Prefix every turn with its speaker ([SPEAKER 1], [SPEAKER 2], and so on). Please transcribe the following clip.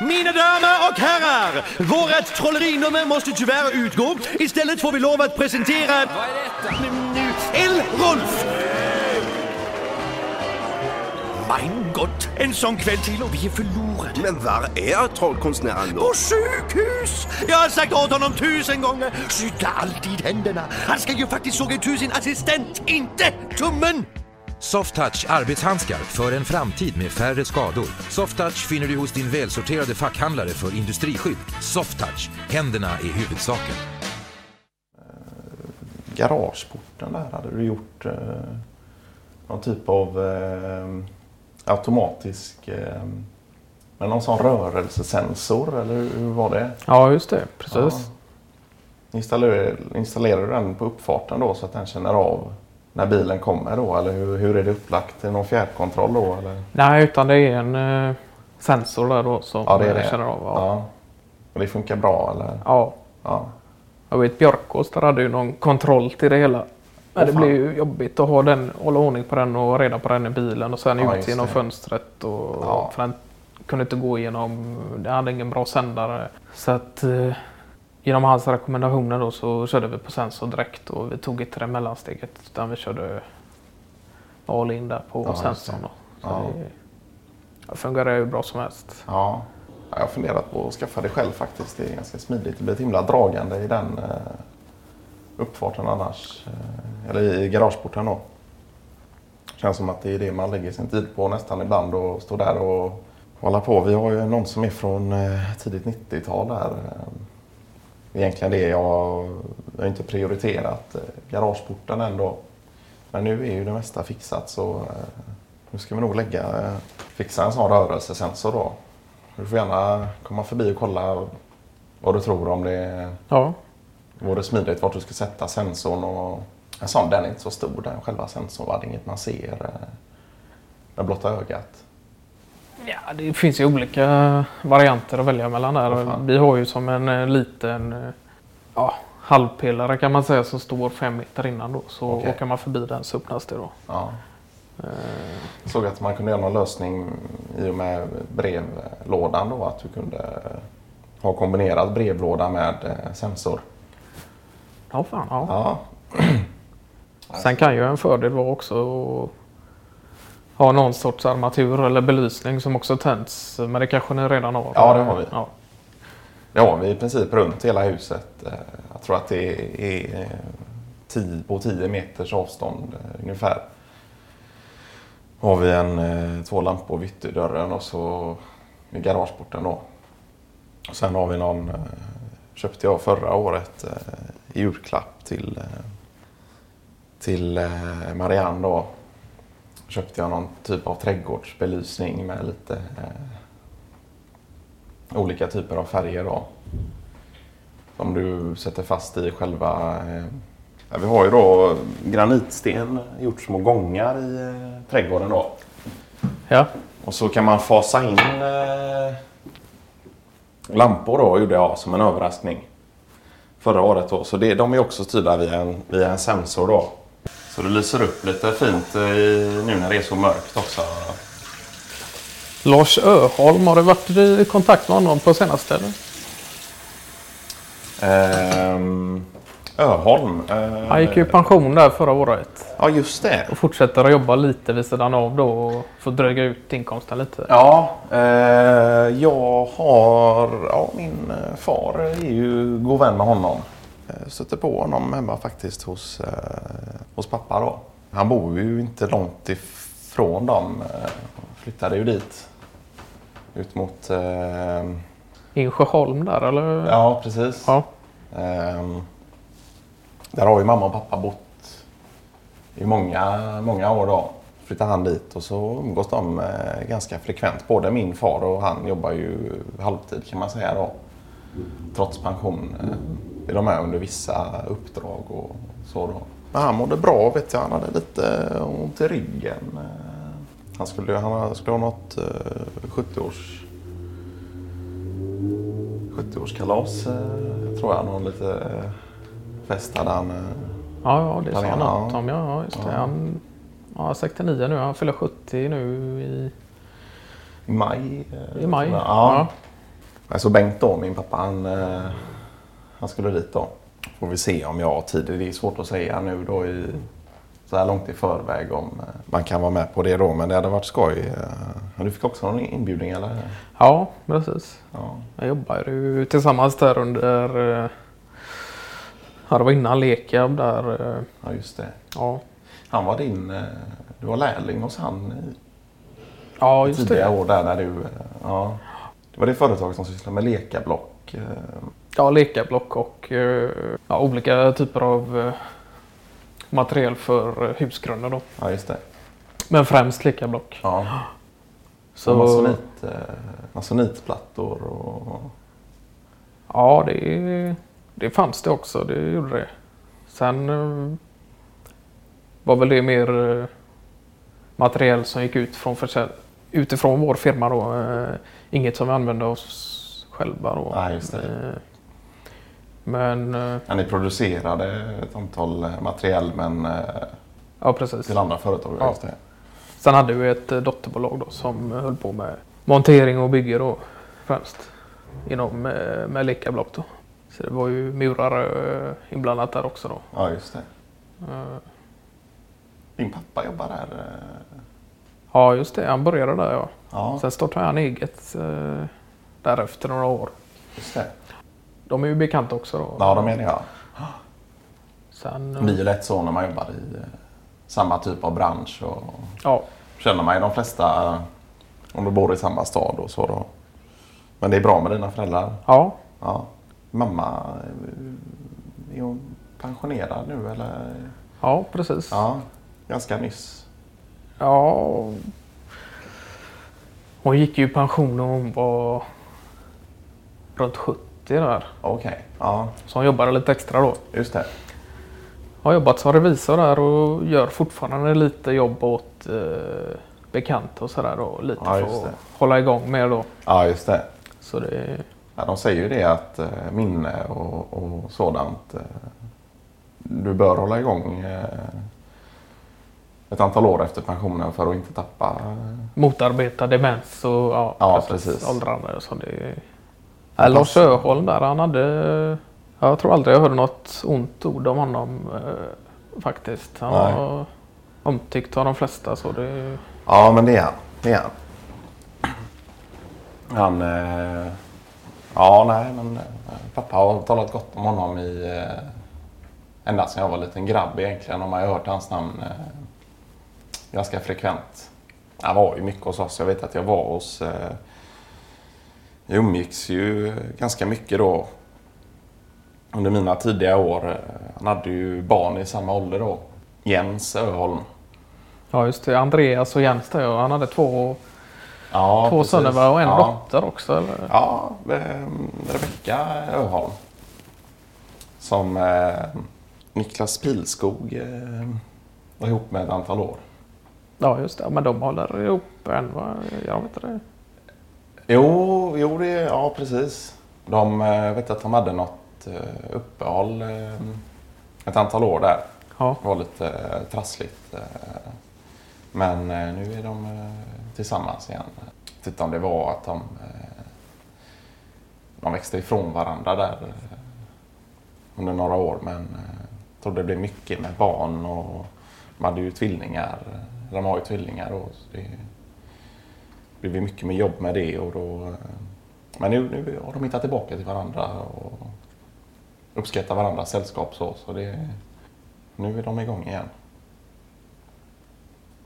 [SPEAKER 1] Mina damer och herrar, vårt trollerinummer måste tyvärr utgå. Istället får vi lov att presentera... Vad är detta? El-Rolf! Mein Gott, en sån kväll till och vi är förlorade.
[SPEAKER 2] Men var är trollkonstnären då?
[SPEAKER 1] På sjukhus! Jag har sagt åt honom tusen gånger, skydda alltid händerna. Han ska ju faktiskt såga itu sin assistent, inte tummen!
[SPEAKER 3] Softtouch arbetshandskar för en framtid med färre skador. Softtouch finner du hos din välsorterade fackhandlare för industriskydd. Softtouch, händerna är huvudsaken.
[SPEAKER 4] Garageporten där, hade du gjort eh, någon typ av eh, automatisk eh, med någon sån rörelsesensor eller hur var det?
[SPEAKER 5] Ja, just det. Precis.
[SPEAKER 4] Ja. Installerar, installerar du den på uppfarten då så att den känner av när bilen kommer då? Eller hur, hur är det upplagt? Är det någon fjärrkontroll då? Eller?
[SPEAKER 5] Nej, utan det är en eh, sensor där då som
[SPEAKER 4] Ja, det är det.
[SPEAKER 5] känner av. Ja.
[SPEAKER 4] Ja. Och det funkar bra eller?
[SPEAKER 5] ja.
[SPEAKER 4] Ja.
[SPEAKER 5] Jag vet Björkås där hade ju någon kontroll till det hela. Men det blir ju jobbigt att ha den, hålla ordning på den och reda på den i bilen och sen
[SPEAKER 4] Ja,
[SPEAKER 5] ut genom
[SPEAKER 4] det.
[SPEAKER 5] fönstret. Och,
[SPEAKER 4] Ja.
[SPEAKER 5] För den kunde inte gå igenom, det hade ingen bra sändare. Så att eh, genom hans rekommendationer då så körde vi på sensor direkt och vi tog inte det mellansteget utan vi körde all in där på
[SPEAKER 4] Ja,
[SPEAKER 5] sensorn. Då. Så
[SPEAKER 4] Ja.
[SPEAKER 5] det, det fungerar ju bra som helst.
[SPEAKER 4] Ja. Ja, Jag har funderat på att skaffa det själv faktiskt. Det är ganska smidigt. Det blir ett himla dragande i den eh, uppfarten annars. Eh, eller i garageporten då. Känns som att det är det man lägger sin tid på nästan ibland och står där och hålla på. Vi har ju någon som är från eh, tidigt 90-tal där. Egentligen det jag, jag har inte prioriterat eh, garageporten ändå. Men nu är ju det mesta fixat så eh, nu ska vi nog lägga, eh, fixa en sån rörelsesensor då. Du får gärna komma förbi och kolla vad du tror om det
[SPEAKER 5] Ja,
[SPEAKER 4] vore smidigt vart du ska sätta sensorn. Och en sån, den är inte så stor den själva sensorn. Det är inget man ser med blotta ögat.
[SPEAKER 5] Ja, det finns ju olika varianter att välja mellan där.
[SPEAKER 4] Fan.
[SPEAKER 5] Vi har ju som en eh, liten eh, ja, halvpelare kan man säga som står fem meter innan då. Så
[SPEAKER 4] Okej.
[SPEAKER 5] åker man förbi den så öppnas det då.
[SPEAKER 4] Ja.
[SPEAKER 5] Eh,
[SPEAKER 4] Jag såg att man kunde göra någon lösning i och med brevlådan då. Att du kunde ha kombinerat brevlåda med eh, sensor.
[SPEAKER 5] Ja, fan. Ja.
[SPEAKER 4] Ja,
[SPEAKER 5] Sen kan ju en fördel vara också att ha någon sorts armatur eller belysning som också tänds. Men det kanske ni redan har?
[SPEAKER 4] Ja, det har vi.
[SPEAKER 5] Ja.
[SPEAKER 4] det har vi i princip runt hela huset. Eh, Jag tror att det är eh, tio, på 10 meters avstånd eh, ungefär. Har vi en, två lampor vid ytterdörren och så vid garageporten då. Och sen har vi någon, köpte jag förra året i julklapp till, till Marianne då. Köpte jag någon typ av trädgårdsbelysning med lite eh, olika typer av färger då. Som du sätter fast i själva... Eh, ja, vi har ju då granitsten gjort små gångar i eh, trädgården då.
[SPEAKER 5] ja.
[SPEAKER 4] Och så kan man fasa in eh, lampor då, gjorde jag som en överraskning. Förra året då. Så det, de är också styrda via en, via en sensor då. Så det lyser upp lite fint eh, i, nu när det är så mörkt också.
[SPEAKER 5] Lars Öholm, har du varit i kontakt med honom på senaste? Eller?
[SPEAKER 4] Ehm, Öholm. eh,
[SPEAKER 5] Han gick ju i pension där förra året.
[SPEAKER 4] Ja, just det.
[SPEAKER 5] Och fortsätter att jobba lite vid sidan av då och får dryga ut inkomsten lite.
[SPEAKER 4] Ja, eh, jag har... Ja, min eh, far är ju god vän med honom. Eh, Stötte på honom hemma faktiskt hos, eh, hos pappa då. Han bor ju inte långt ifrån dem. Eh, flyttade ju dit. Ut mot... Eh,
[SPEAKER 5] Insjöholm där eller?
[SPEAKER 4] ja, precis.
[SPEAKER 5] Ja.
[SPEAKER 4] Ehm, där har ju mamma och pappa bott i många, många år då. Flyttade han dit och så umgås de eh, ganska frekvent. Både min far och han jobbar ju halvtid kan man säga då. Trots pension eh, är de med under vissa uppdrag och så då. Men han mådde bra vet jag. Han hade lite ont i ryggen. Eh, Han skulle, han skulle ha något eh, 70-års 70-årskalas eh, tror jag. Någon lite eh, fest hade han. Eh,
[SPEAKER 5] Ja, ja det sa han
[SPEAKER 4] Ja.
[SPEAKER 5] något om. Ja, ja, just det.
[SPEAKER 4] Ja.
[SPEAKER 5] Han ja, 69 nu. Han fyller 70 nu i,
[SPEAKER 4] I maj. eh,
[SPEAKER 5] i maj.
[SPEAKER 4] jag. Ja. Alltså Bengt då, min pappa, han, eh, han skulle dit då. Får vi se om jag har tid. Det är svårt att säga nu då i, så här långt i förväg om eh, man kan vara med på det då. Men det hade varit skoj. Eh, Du fick också någon inbjudning eller?
[SPEAKER 5] Ja, precis.
[SPEAKER 4] Ja.
[SPEAKER 5] Jag jobbade ju tillsammans där under... eh, Ja, det var innan Lekab där.
[SPEAKER 4] ja, just det.
[SPEAKER 5] Ja,
[SPEAKER 4] Han var din... Du var lärling hos han i
[SPEAKER 5] ja just
[SPEAKER 4] tidiga
[SPEAKER 5] det.
[SPEAKER 4] år där när du... Ja. Det var det företag som sysslade med lekablock. Eh,
[SPEAKER 5] Ja, lekablock och eh, ja, olika typer av eh, material för husgrunder då.
[SPEAKER 4] Ja, just det.
[SPEAKER 5] Men främst lekablock.
[SPEAKER 4] Ja.
[SPEAKER 5] Så,
[SPEAKER 4] Masonit, masonitplattor och...
[SPEAKER 5] ja, det, det fanns det också. Det gjorde det. Sen var väl det mer material som gick ut från utifrån vår firma då. Inget som vi använde oss själva då.
[SPEAKER 4] Nej, just det.
[SPEAKER 5] Eh, Men eh,
[SPEAKER 4] Ja, ni producerade ett antal eh, material men
[SPEAKER 5] ja, precis.
[SPEAKER 4] till andra företag.
[SPEAKER 5] Ja.
[SPEAKER 4] Just det.
[SPEAKER 5] Sen hade vi ett dotterbolag då som höll på med montering och bygge då främst. Inom eh, med lekablock då. Så det var ju murare inblandat där också då.
[SPEAKER 4] Ja, just det. Din pappa jobbar där.
[SPEAKER 5] Ja just det, han började där ja.
[SPEAKER 4] Ja,
[SPEAKER 5] Sen startade han eget därefter några år.
[SPEAKER 4] just det.
[SPEAKER 5] De är ju bekanta också då.
[SPEAKER 4] Ja, de är det ja.
[SPEAKER 5] Sen,
[SPEAKER 4] Det blir ju lätt så när man jobbar i eh, samma typ av bransch. Och
[SPEAKER 5] ja,
[SPEAKER 4] känner man ju de flesta eh, om du bor i samma stad och så då. Men det är bra med dina föräldrar.
[SPEAKER 5] ja,
[SPEAKER 4] Ja. Mamma, eh, är hon pensionerad nu eller?
[SPEAKER 5] ja precis.
[SPEAKER 4] Ja, ganska nyss.
[SPEAKER 5] Ja. Hon gick ju i pension när hon var runt 70 där.
[SPEAKER 4] Okej, ja
[SPEAKER 5] Så hon jobbade lite extra då.
[SPEAKER 4] just det.
[SPEAKER 5] Har jobbat som revisor där och gör fortfarande lite jobb åt eh, bekanta och sådär då. Lite
[SPEAKER 4] Ja,
[SPEAKER 5] för att
[SPEAKER 4] det.
[SPEAKER 5] hålla igång med då.
[SPEAKER 4] Ja, just det.
[SPEAKER 5] Så det,
[SPEAKER 4] Ja, de säger ju det att eh, minne och, och sådant. Eh, du bör hålla igång eh, ett antal år efter pensionen för att inte tappa.
[SPEAKER 5] Motarbeta demens och ja,
[SPEAKER 4] Ja, precis.
[SPEAKER 5] åldrande. Så det, ja, Lars Öholm där, han hade... Jag tror aldrig jag hörde något ont ord om honom eh, faktiskt. Han
[SPEAKER 4] Nej.
[SPEAKER 5] var omtyckt av de flesta. Så det,
[SPEAKER 4] ja, men det är han. Det är han. Han... Eh, ja, nej, men eh, pappa har talat gott om honom i... Eh, ända sedan jag var liten grabb egentligen. Och man har hört hans namn eh, ganska frekvent. Han var ju mycket hos oss. Jag vet att jag var hos... Eh, jag umgicks ju ganska mycket då under mina tidiga år. Eh, Han hade ju barn i samma ålder då. Jens Öholm.
[SPEAKER 5] ja just det, Andreas och Jens där, han hade två,
[SPEAKER 4] Ja,
[SPEAKER 5] två
[SPEAKER 4] precis.
[SPEAKER 5] söner och en
[SPEAKER 4] ja.
[SPEAKER 5] dotter också. Eller?
[SPEAKER 4] Ja, Rebecka Öholm. Som eh, Niklas Pilskog eh, var ihop med ett antal år.
[SPEAKER 5] Ja just det, men de håller ihop än va? Jag vet inte det.
[SPEAKER 4] Jo, jo det, ja precis. De eh, vet att de hade något eh, uppehåll eh, ett antal år där.
[SPEAKER 5] Ja,
[SPEAKER 4] Det var lite trassligt. Men nu är de tillsammans igen. Jag vet inte om det var att de, de växte ifrån varandra där under några år. Men jag tror det blev mycket med barn och de hade ju tvillingar. De har ju tvillingar och det blev det mycket mer jobb med det. Och då, eh, men nu, nu har de hittat tillbaka till varandra och uppskattar varandras sällskap så. så det, nu är de igång igen.